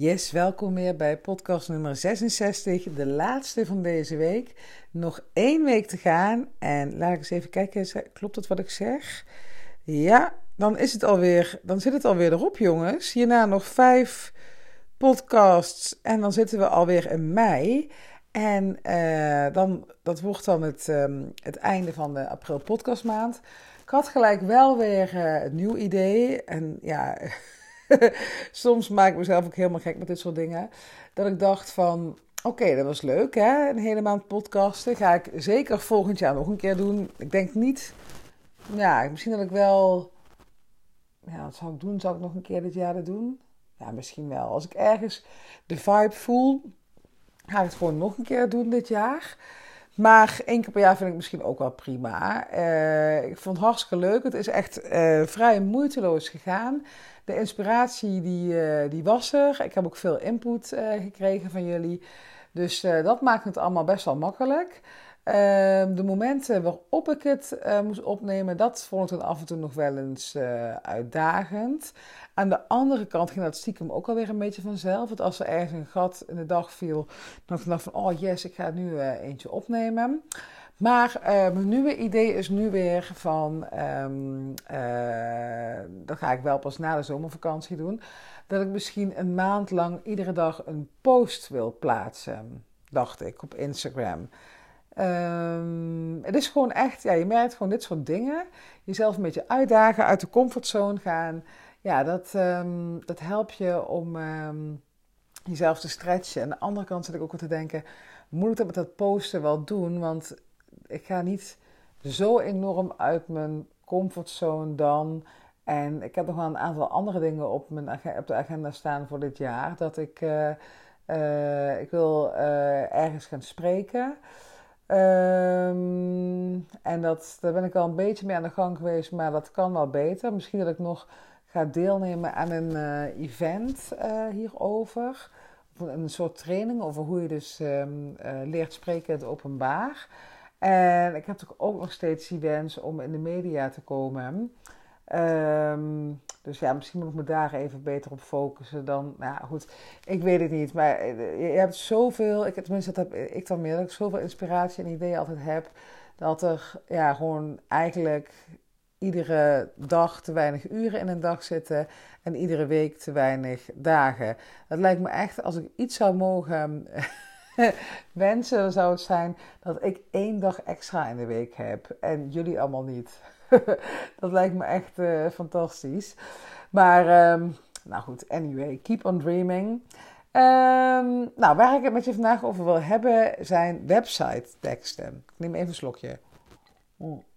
Yes, welkom weer bij podcast nummer 66, de laatste van deze week. Nog één week te gaan en laat ik eens even kijken, klopt het wat ik zeg? Ja, dan is het alweer, dan zit het alweer erop jongens. Hierna nog vijf podcasts en dan zitten we alweer in mei. En uh, dan, dat wordt dan het, um, het einde van de april podcastmaand. Ik had gelijk wel weer een nieuw idee en ja... Soms maak ik mezelf ook helemaal gek met dit soort dingen. Dat ik dacht van, oké, dat was leuk hè, een hele maand podcasten. Ga ik zeker volgend jaar nog een keer doen. Ik denk niet, ja, misschien dat ik wel, ja, wat zou ik doen? Zou ik nog een keer dit jaar dat doen? Ja, misschien wel. Als ik ergens de vibe voel, ga ik het gewoon nog een keer doen dit jaar. Maar één keer per jaar vind ik misschien ook wel prima. Uh, ik vond het hartstikke leuk. Het is echt uh, vrij moeiteloos gegaan. De inspiratie die, uh, die was er. Ik heb ook veel input gekregen van jullie. Dus dat maakt het allemaal best wel makkelijk. Ehm, de momenten waarop ik het moest opnemen, dat vond ik dan af en toe nog wel eens uitdagend. Aan de andere kant ging dat stiekem ook alweer een beetje vanzelf. Want als er ergens een gat in de dag viel, dan dacht ik van, oh yes, ik ga nu uh, eentje opnemen. Maar uh, mijn nieuwe idee is nu weer van, um, uh, dat ga ik wel pas na de zomervakantie doen, dat ik misschien een maand lang iedere dag een post wil plaatsen, dacht ik, op Instagram. Um, het is gewoon echt, ja, je merkt gewoon dit soort dingen. Jezelf een beetje uitdagen, uit de comfortzone gaan ja, dat, um, dat helpt je om um, jezelf te stretchen. Aan de andere kant zit ik ook wel te denken, moet ik dat met dat posten wel doen? Want ik ga niet zo enorm uit mijn comfortzone dan. En ik heb nog wel een aantal andere dingen op, mijn op de agenda staan voor dit jaar. Dat ik, uh, uh, ik wil uh, ergens gaan spreken. Um, en dat, daar ben ik al een beetje mee aan de gang geweest, maar dat kan wel beter. Misschien dat ik nog ga deelnemen aan een uh, event uh, hierover. Een soort training over hoe je dus um, uh, leert spreken in het openbaar. En ik heb natuurlijk ook nog steeds die wens om in de media te komen. Um, dus ja, misschien moet ik me daar even beter op focussen dan. Nou goed, ik weet het niet. Maar je hebt zoveel, ik, tenminste, dat heb ik dan meer, dat ik zoveel inspiratie en ideeën altijd heb. Dat er ja, gewoon eigenlijk iedere dag te weinig uren in een dag zitten en iedere week te weinig dagen. Dat lijkt me echt, als ik iets zou mogen wensen, zou het zijn dat ik één dag extra in de week heb en jullie allemaal niet. dat lijkt me echt uh, fantastisch. Maar, um, nou goed, anyway, keep on dreaming. Um, nou, waar ik het met je vandaag over wil hebben zijn website teksten. Ik neem even een slokje. Mm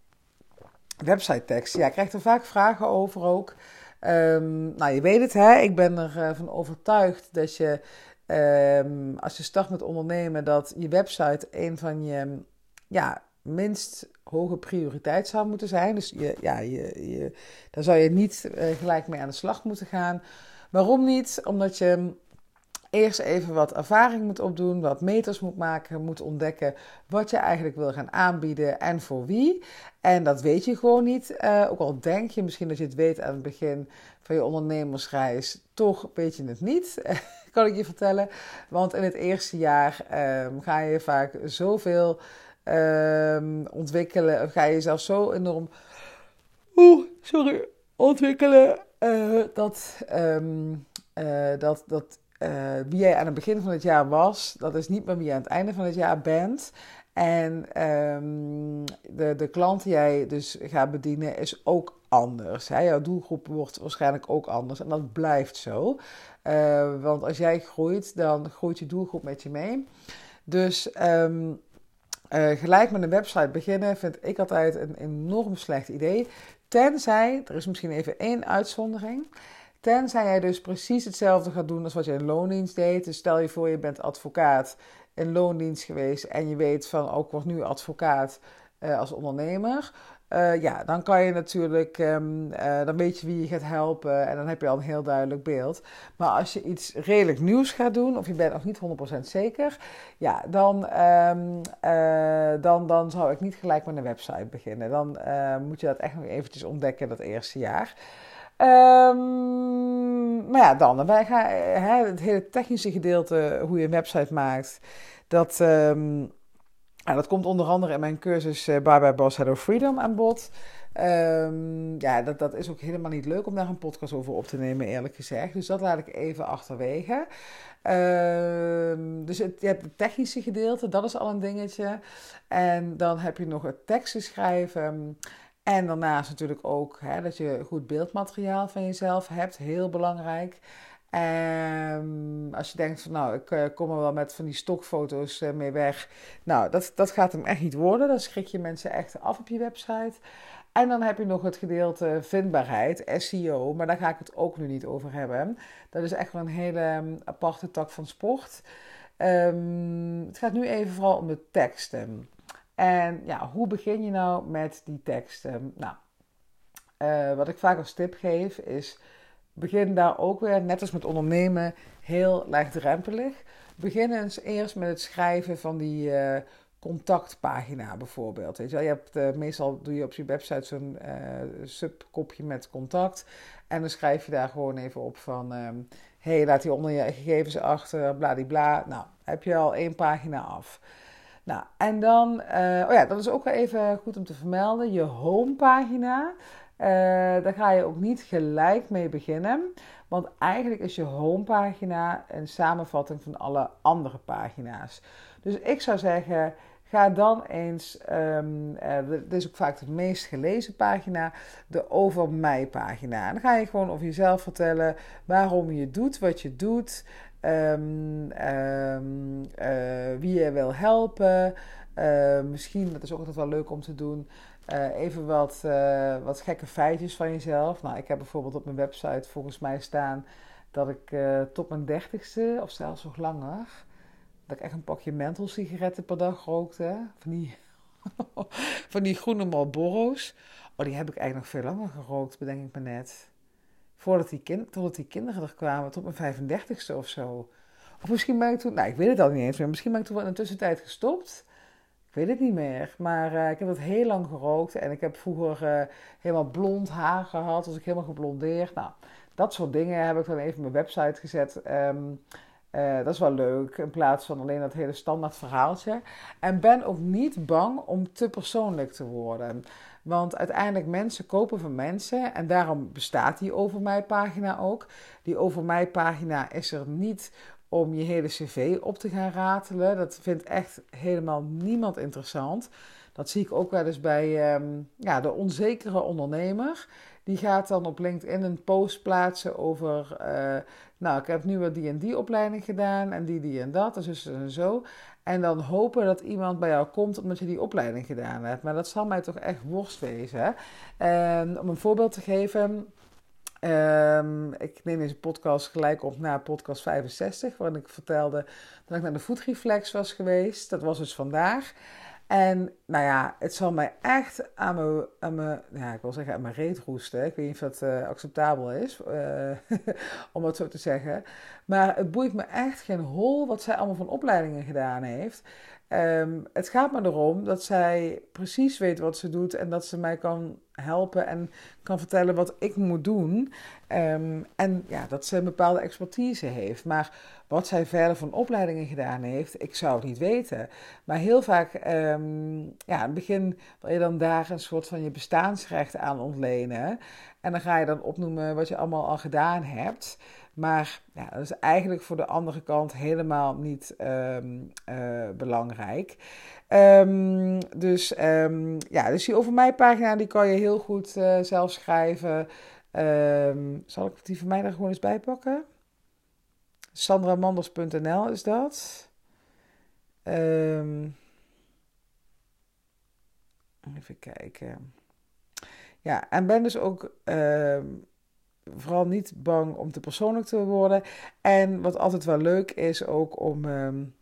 website tekst. Ja, ik krijg er vaak vragen over ook. Um, nou, je weet het, hè? ik ben ervan uh, overtuigd dat je, um, als je start met ondernemen, dat je website een van je ja, minst hoge prioriteit zou moeten zijn. Dus je, ja, je, je, daar zou je niet uh, gelijk mee aan de slag moeten gaan. Waarom niet? Omdat je eerst even wat ervaring moet opdoen, wat meters moet maken, moet ontdekken wat je eigenlijk wil gaan aanbieden en voor wie. En dat weet je gewoon niet. Uh, ook al denk je misschien dat je het weet aan het begin van je ondernemersreis, toch weet je het niet, kan ik je vertellen. Want in het eerste jaar um, ga je vaak zoveel um, ontwikkelen, ga je jezelf zo enorm oeh, sorry, ontwikkelen uh, dat, um, dat, dat uh, wie jij aan het begin van het jaar was, dat is niet meer wie je aan het einde van het jaar bent. En um, de, de klant die jij dus gaat bedienen is ook anders. Hè? Jouw doelgroep wordt waarschijnlijk ook anders en dat blijft zo. Uh, want als jij groeit, dan groeit je doelgroep met je mee. Dus um, uh, gelijk met een website beginnen vind ik altijd een enorm slecht idee. Tenzij, er is misschien even één uitzondering. Tenzij jij dus precies hetzelfde gaat doen als wat je in loondienst deed. Dus stel je voor, je bent advocaat in loondienst geweest en je weet van, ook oh, word nu advocaat uh, als ondernemer. Uh, ja, dan kan je natuurlijk, um, uh, dan weet je wie je gaat helpen en dan heb je al een heel duidelijk beeld. Maar als je iets redelijk nieuws gaat doen, of je bent nog niet 100% zeker, ja, dan, um, dan, dan zou ik niet gelijk met een website beginnen. Dan moet je dat echt nog eventjes ontdekken dat eerste jaar. Um, maar ja, dan, wij gaan, hè, het hele technische gedeelte, hoe je een website maakt, dat, um, dat komt onder andere in mijn cursus uh, Bye Bye Boss Hello Freedom aan bod. Um, ja, dat, dat is ook helemaal niet leuk om daar een podcast over op te nemen, eerlijk gezegd. Dus dat laat ik even achterwege. Um, dus het, je hebt het technische gedeelte, dat is al een dingetje. En dan heb je nog het teksten schrijven. En daarnaast natuurlijk ook hè, dat je goed beeldmateriaal van jezelf hebt, heel belangrijk. En als je denkt van nou, ik uh, kom er wel met van die stokfoto's uh, mee weg. Nou, dat, dat gaat hem echt niet worden. Dan schrik je mensen echt af op je website. En dan heb je nog het gedeelte vindbaarheid, SEO, maar daar ga ik het ook nu niet over hebben. Dat is echt wel een hele um, aparte tak van sport. Um, het gaat nu even vooral om de teksten. En ja, hoe begin je nou met die teksten? Nou, uh, wat ik vaak als tip geef is, begin daar ook weer, net als met ondernemen, heel laagdrempelig. Begin eens eerst met het schrijven van die uh, contactpagina bijvoorbeeld. Weet je, wel? je hebt, uh, meestal doe je op je website zo'n subkopje met contact. En dan schrijf je daar gewoon even op van... Um, hey, laat die onder je gegevens achter, bladibla. Nou, heb je al één pagina af. Nou, en dan... Uh, oh ja, dat is ook wel even goed om te vermelden. Je homepagina... Uh, daar ga je ook niet gelijk mee beginnen. Want eigenlijk is je homepagina een samenvatting van alle andere pagina's. Dus ik zou zeggen, Ga dan eens, um, uh, dit is ook vaak de meest gelezen pagina, de Over Mij pagina. Dan ga je gewoon over jezelf vertellen waarom je doet wat je doet, um, um, uh, wie je wil helpen. Uh, misschien, dat is ook altijd wel leuk om te doen, even wat, wat gekke feitjes van jezelf. Nou, ik heb bijvoorbeeld op mijn website volgens mij staan dat ik tot mijn dertigste, of zelfs nog langer dat ik echt een pakje menthol sigaretten per dag rookte. Van die, van die groene Marlboro's. Oh, die heb ik eigenlijk nog veel langer gerookt, bedenk ik me net. Voordat die, kind, totdat die kinderen er kwamen, tot mijn 35ste of zo. Of misschien ben ik toen, nou ik weet het al niet eens meer. Misschien ben ik toen wel in de tussentijd gestopt. Ik weet het niet meer. Maar uh, ik heb dat heel lang gerookt. En ik heb vroeger uh, helemaal blond haar gehad. Dus ik helemaal geblondeerd. Nou, dat soort dingen heb ik dan even op mijn website gezet. Um, uh, dat is wel leuk, in plaats van alleen dat hele standaard verhaaltje. En ben ook niet bang om te persoonlijk te worden. Want uiteindelijk mensen kopen van mensen en daarom bestaat die Over Mij pagina ook. Die Over Mij pagina is er niet om je hele cv op te gaan ratelen. Dat vindt echt helemaal niemand interessant. Dat zie ik ook wel eens bij um, ja, de onzekere ondernemer. Die gaat dan op LinkedIn een post plaatsen over, uh, nou, ik heb nu wel die en die opleiding gedaan en die, die en dat, en zo en zo. En dan hopen dat iemand bij jou komt omdat je die opleiding gedaan hebt. Maar dat zal mij toch echt worst wezen. En om een voorbeeld te geven. Um, ik neem deze podcast gelijk op na podcast 65, waarin ik vertelde dat ik naar de voetreflex was geweest. Dat was dus vandaag. En nou ja, het zal mij echt aan mijn, aan ja, ik wil zeggen aan mijn reet roesten. Ik weet niet of dat uh, acceptabel is, uh, om het zo te zeggen. Maar het boeit me echt geen hol wat zij allemaal van opleidingen gedaan heeft. Um, het gaat me erom dat zij precies weet wat ze doet en dat ze mij kan helpen en kan vertellen wat ik moet doen. Um, en ja, dat ze een bepaalde expertise heeft. Maar wat zij verder van opleidingen gedaan heeft, ik zou het niet weten. Maar heel vaak, um, ja, in het begin wil je dan daar een soort van je bestaansrecht aan ontlenen. En dan ga je dan opnoemen wat je allemaal al gedaan hebt. Maar ja, dat is eigenlijk voor de andere kant helemaal niet um, uh, belangrijk. Um, dus, um, ja, dus die over mij pagina die kan je heel goed uh, zelf schrijven. zal ik die van mij daar gewoon eens bij pakken? SandraManders.nl is dat. even kijken. Ja, en ben dus ook vooral niet bang om te persoonlijk te worden. En wat altijd wel leuk is, ook om um,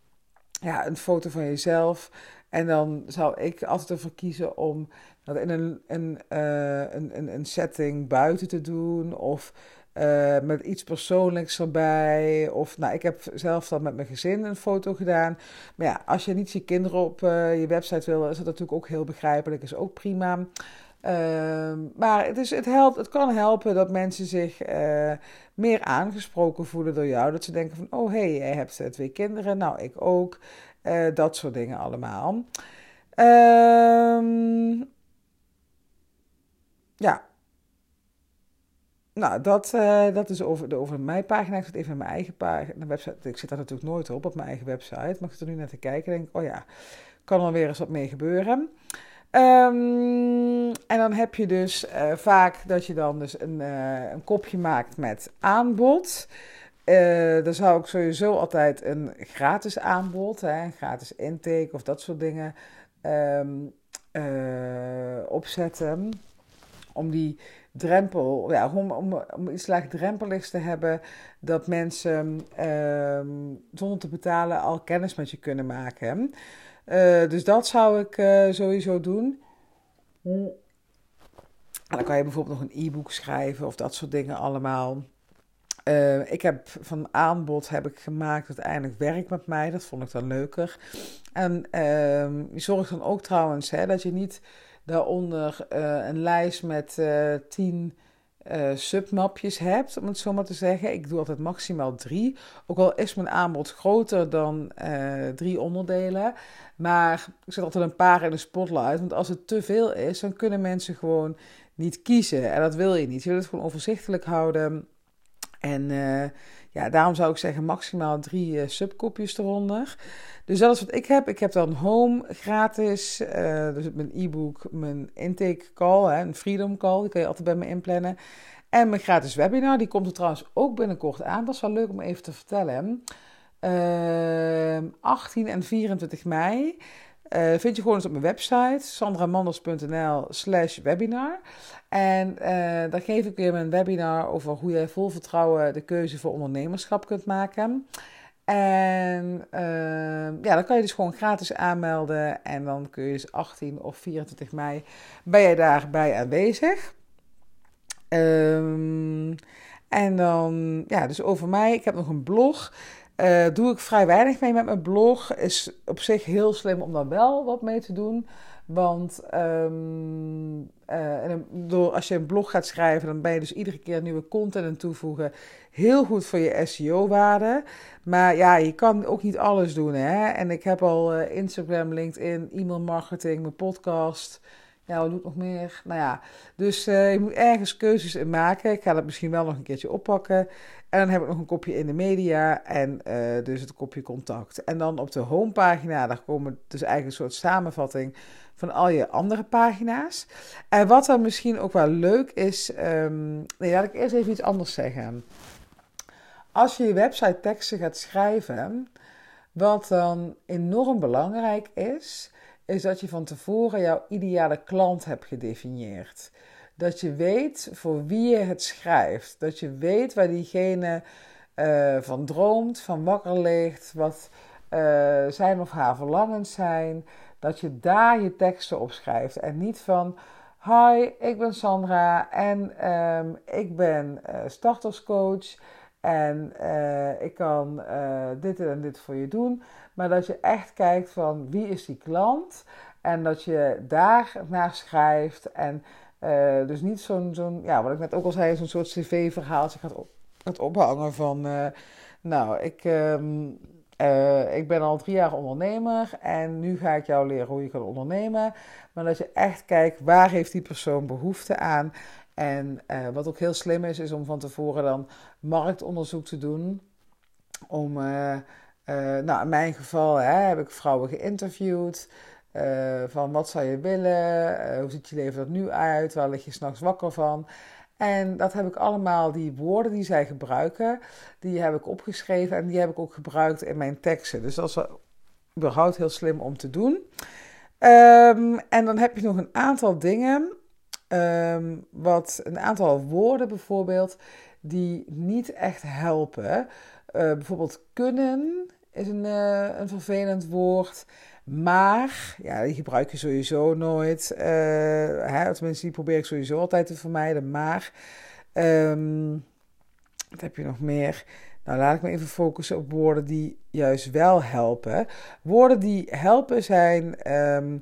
ja, een foto van jezelf. En dan zou ik altijd ervoor kiezen om dat in een, een, uh, een, een, een setting buiten te doen. Of uh, met iets persoonlijks erbij. Of nou, ik heb zelf dan met mijn gezin een foto gedaan. Maar ja, als je niet je kinderen op uh, je website wil, is dat natuurlijk ook heel begrijpelijk. Is ook prima. Ehm, maar het, is, het, helpt, het kan helpen dat mensen zich uh, meer aangesproken voelen door jou. Dat ze denken van, oh hé, hey, jij hebt twee kinderen, nou ik ook. Uh, dat soort dingen allemaal. Ehm, ja. Nou, dat, uh, dat is over, de, over mijn pagina. Ik zit even in mijn eigen pagina, website. Ik zit daar natuurlijk nooit op, op mijn eigen website. Maar ik zit er nu naar te kijken en denk, oh ja, kan er weer eens wat mee gebeuren. Um, en dan heb je dus uh, vaak dat je dan dus een, uh, een kopje maakt met aanbod. Uh, dan zou ik sowieso altijd een gratis aanbod, hè, een gratis intake of dat soort dingen um, opzetten. Om die drempel, ja, om, om, om iets laagdrempeligs te hebben, dat mensen um, zonder te betalen al kennis met je kunnen maken. Uh, dus dat zou ik uh, sowieso doen. En dan kan je bijvoorbeeld nog een e-book schrijven of dat soort dingen allemaal. Uh, ik heb van aanbod heb ik gemaakt uiteindelijk werk met mij. Dat vond ik dan leuker. En uh, zorg dan ook trouwens hè, dat je niet daaronder een lijst met uh, submapjes hebt, om het zo maar te zeggen. Ik doe altijd maximaal drie. Ook al is mijn aanbod groter dan drie onderdelen. Maar ik zet altijd een paar in de spotlight. Want als het te veel is, dan kunnen mensen gewoon niet kiezen. En dat wil je niet. Je wil het gewoon overzichtelijk houden. En uh, ja, daarom zou ik zeggen maximaal drie uh, subkopjes eronder. Dus dat is wat ik heb. Ik heb dan Home gratis. Uh, dus mijn e-book, mijn intake call, hè, een freedom call. Die kun je altijd bij me inplannen. En mijn gratis webinar, die komt er trouwens ook binnenkort aan. Dat is wel leuk om even te vertellen. 18 en 24 mei. Uh, vind je gewoon eens op mijn website, sandramandels.nl slash webinar. En uh, daar geef ik weer mijn webinar over hoe je vol vertrouwen de keuze voor ondernemerschap kunt maken. En uh, ja, dan kan je dus gewoon gratis aanmelden. En dan kun je dus 18 of 24 mei ben je daarbij aanwezig. Um, en dan, ja, dus over mij. Ik heb nog een blog. Uh, doe ik vrij weinig mee met mijn blog. Is op zich heel slim om daar wel wat mee te doen. Want um, uh, door, als je een blog gaat schrijven, dan ben je dus iedere keer nieuwe content aan toevoegen. Heel goed voor je SEO-waarde. Maar ja, je kan ook niet alles doen. Hè? En ik heb al Instagram, LinkedIn, e-mail marketing, mijn podcast. Ja, wat doe ik nog meer? Nou ja, dus uh, je moet ergens keuzes in maken. Ik ga dat misschien wel nog een keertje oppakken. En dan heb ik nog een kopje in de media en uh, dus het kopje contact. En dan op de homepagina, daar komen dus eigenlijk een soort samenvatting van al je andere pagina's. En wat dan misschien ook wel leuk is, um, nee, laat ik eerst even iets anders zeggen. Als je je website teksten gaat schrijven, wat dan enorm belangrijk is, is dat je van tevoren jouw ideale klant hebt gedefinieerd. Dat je weet voor wie je het schrijft. Dat je weet waar diegene uh, van droomt, van wakker ligt, wat uh, zijn of haar verlangens zijn. Dat je daar je teksten op schrijft. En niet van. Hi, ik ben Sandra en um, ik ben uh, starterscoach. En uh, ik kan uh, dit en dit voor je doen. Maar dat je echt kijkt van wie is die klant. En dat je daar naar schrijft. En uh, dus niet zo'n, zo'n, ja, wat ik net ook al zei, zo'n soort cv-verhaaltje gaat, op, gaat ophangen van, nou, ik, uh, ik ben al drie jaar ondernemer en nu ga ik jou leren hoe je kan ondernemen. Maar dat je echt kijkt, waar heeft die persoon behoefte aan? En wat ook heel slim is, is om van tevoren dan marktonderzoek te doen. Om, nou, in mijn geval hè, heb ik vrouwen geïnterviewd. Van wat zou je willen? Hoe ziet je leven er nu uit? Waar lig je s'nachts wakker van? En dat heb ik allemaal, die woorden die zij gebruiken, die heb ik opgeschreven en die heb ik ook gebruikt in mijn teksten. Dus dat is überhaupt heel slim om te doen. Um, en dan heb je nog een aantal dingen, um, wat, een aantal woorden bijvoorbeeld, die niet echt helpen. Uh, bijvoorbeeld kunnen is een, een vervelend woord. Maar, ja, die gebruik je sowieso nooit. Uh, hè, tenminste, die probeer ik sowieso altijd te vermijden. Maar, um, wat heb je nog meer? Nou, laat ik me even focussen op woorden die juist wel helpen. Woorden die helpen zijn um,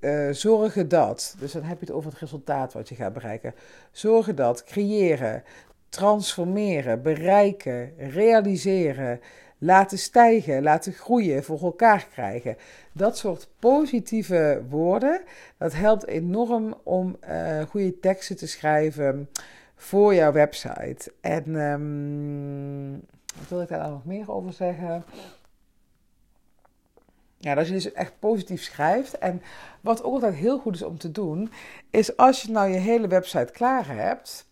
uh, zorgen dat, dus dan heb je het over het resultaat wat je gaat bereiken. Zorgen dat, creëren, transformeren, bereiken, realiseren, laten stijgen, laten groeien, voor elkaar krijgen. Dat soort positieve woorden, dat helpt enorm om uh, goede teksten te schrijven voor jouw website. En um, wat wil ik daar nog meer over zeggen? Ja, dat je dus echt positief schrijft. En wat ook altijd heel goed is om te doen, is als je nou je hele website klaar hebt,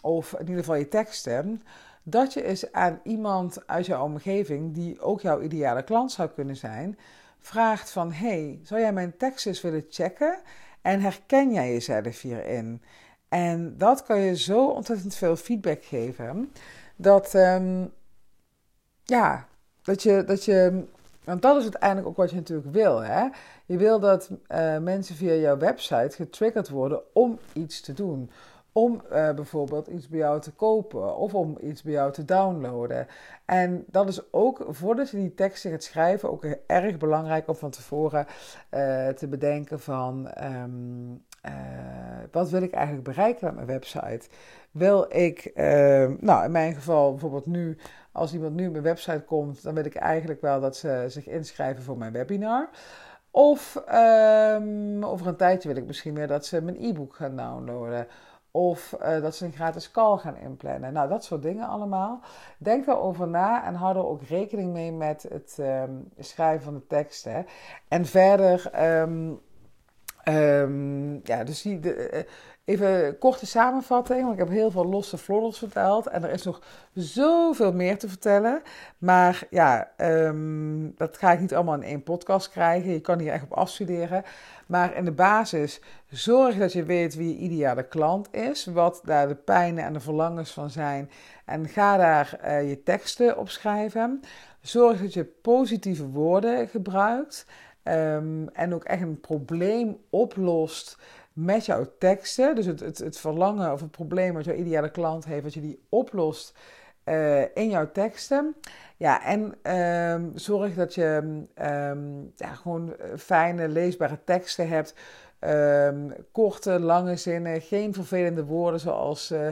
of in ieder geval je teksten, dat je eens aan iemand uit jouw omgeving, die ook jouw ideale klant zou kunnen zijn, vraagt van, hey, zou jij mijn tekst eens willen checken? En herken jij jezelf hierin? En dat kan je zo ontzettend veel feedback geven, dat, um, ja, dat je, dat je want dat is uiteindelijk ook wat je natuurlijk wil. Hè? Je wil dat uh, mensen via jouw website getriggerd worden om iets te doen. Om uh, bijvoorbeeld iets bij jou te kopen of om iets bij jou te downloaden. En dat is ook voordat je die teksten gaat schrijven ook erg belangrijk om van tevoren uh, te bedenken van um, wat wil ik eigenlijk bereiken met mijn website. Wil ik, nou in mijn geval bijvoorbeeld nu als iemand nu op mijn website komt, dan wil ik eigenlijk wel dat ze zich inschrijven voor mijn webinar. Of um, over een tijdje wil ik misschien meer dat ze mijn e-book gaan downloaden. Of uh, dat ze een gratis call gaan inplannen. Nou, dat soort dingen allemaal. Denk erover na en hou er ook rekening mee met het um, schrijven van de teksten. En verder, um, ja, dus die, de, uh, Even een korte samenvatting, want ik heb heel veel losse floddels verteld. En er is nog zoveel meer te vertellen. Maar ja, um, dat ga ik niet allemaal in één podcast krijgen. Je kan hier echt op afstuderen. Maar in de basis, zorg dat je weet wie je ideale klant is. Wat daar de pijnen en de verlangens van zijn. En ga daar uh, je teksten op schrijven. Zorg dat je positieve woorden gebruikt. Um, en ook echt een probleem oplost met jouw teksten. Dus het, het, het verlangen of het probleem wat jouw ideale klant heeft, dat je die oplost uh, in jouw teksten. Ja, en um, zorg dat je um, ja, gewoon fijne, leesbare teksten hebt. Um, korte, lange zinnen, geen vervelende woorden zoals uh,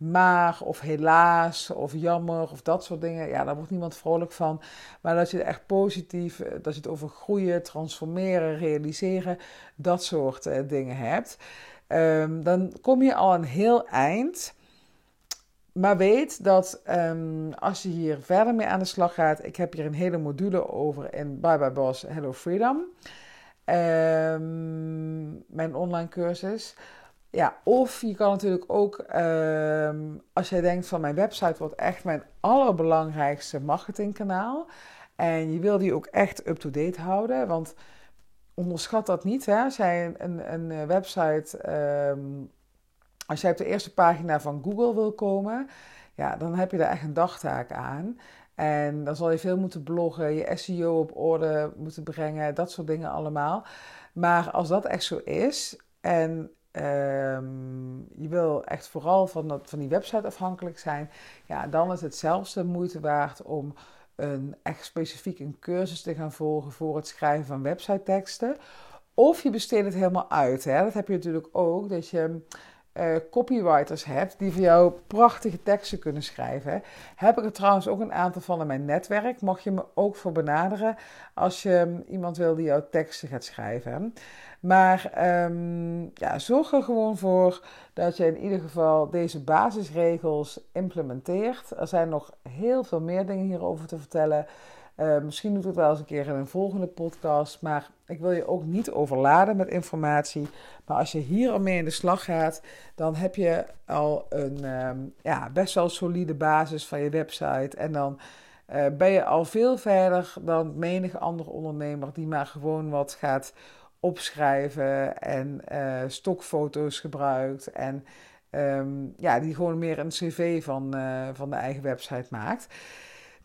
maar of helaas of jammer of dat soort dingen. Ja, daar wordt niemand vrolijk van. Maar dat je echt positief, eh, dat je het over groeien, transformeren, realiseren, dat soort uh, dingen hebt. Um, dan kom je al een heel eind. Maar weet dat um, als je hier verder mee aan de slag gaat, ik heb hier een hele module over in Bye Bye Boss Hello Freedom. Um, mijn online cursus. Ja, of je kan natuurlijk ook, uh, als jij denkt van mijn website wordt echt mijn allerbelangrijkste marketingkanaal. En je wil die ook echt up-to-date houden. Want onderschat dat niet. Hè? Jij een, website, um, als jij op de eerste pagina van Google wil komen, ja, dan heb je daar echt een dagtaak aan. En dan zal je veel moeten bloggen, je SEO op orde moeten brengen, dat soort dingen allemaal. Maar als dat echt zo is en Um, je wil echt vooral van, dat, van die website afhankelijk zijn, ja, dan is het zelfs de moeite waard om een echt specifiek een cursus te gaan volgen voor het schrijven van website teksten. Of je besteedt het helemaal uit. Hè? Dat heb je natuurlijk ook, dat je uh, copywriters hebt die voor jou prachtige teksten kunnen schrijven. Heb ik er trouwens ook een aantal van in mijn netwerk. Mag je me ook voor benaderen als je iemand wil die jouw teksten gaat schrijven. Maar um, ja, zorg er gewoon voor dat je in ieder geval deze basisregels implementeert. Er zijn nog heel veel meer dingen hierover te vertellen. Uh, misschien doe het wel eens een keer in een volgende podcast. Maar ik wil je ook niet overladen met informatie. Maar als je hier al mee in de slag gaat, dan heb je al een um, ja, best wel solide basis van je website. En dan uh, ben je al veel verder dan menig andere ondernemer die maar gewoon wat gaat opschrijven en uh, stokfoto's gebruikt. En um, ja, die gewoon meer een cv van, van de eigen website maakt.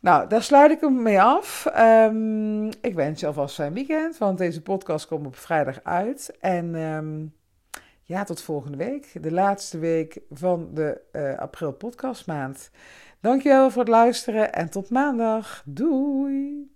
Nou, daar sluit ik hem mee af. Um, ik wens je alvast fijn weekend, want deze podcast komt op vrijdag uit. En um, ja, tot volgende week. De laatste week van de uh, april podcastmaand. Dankjewel voor het luisteren en tot maandag. Doei!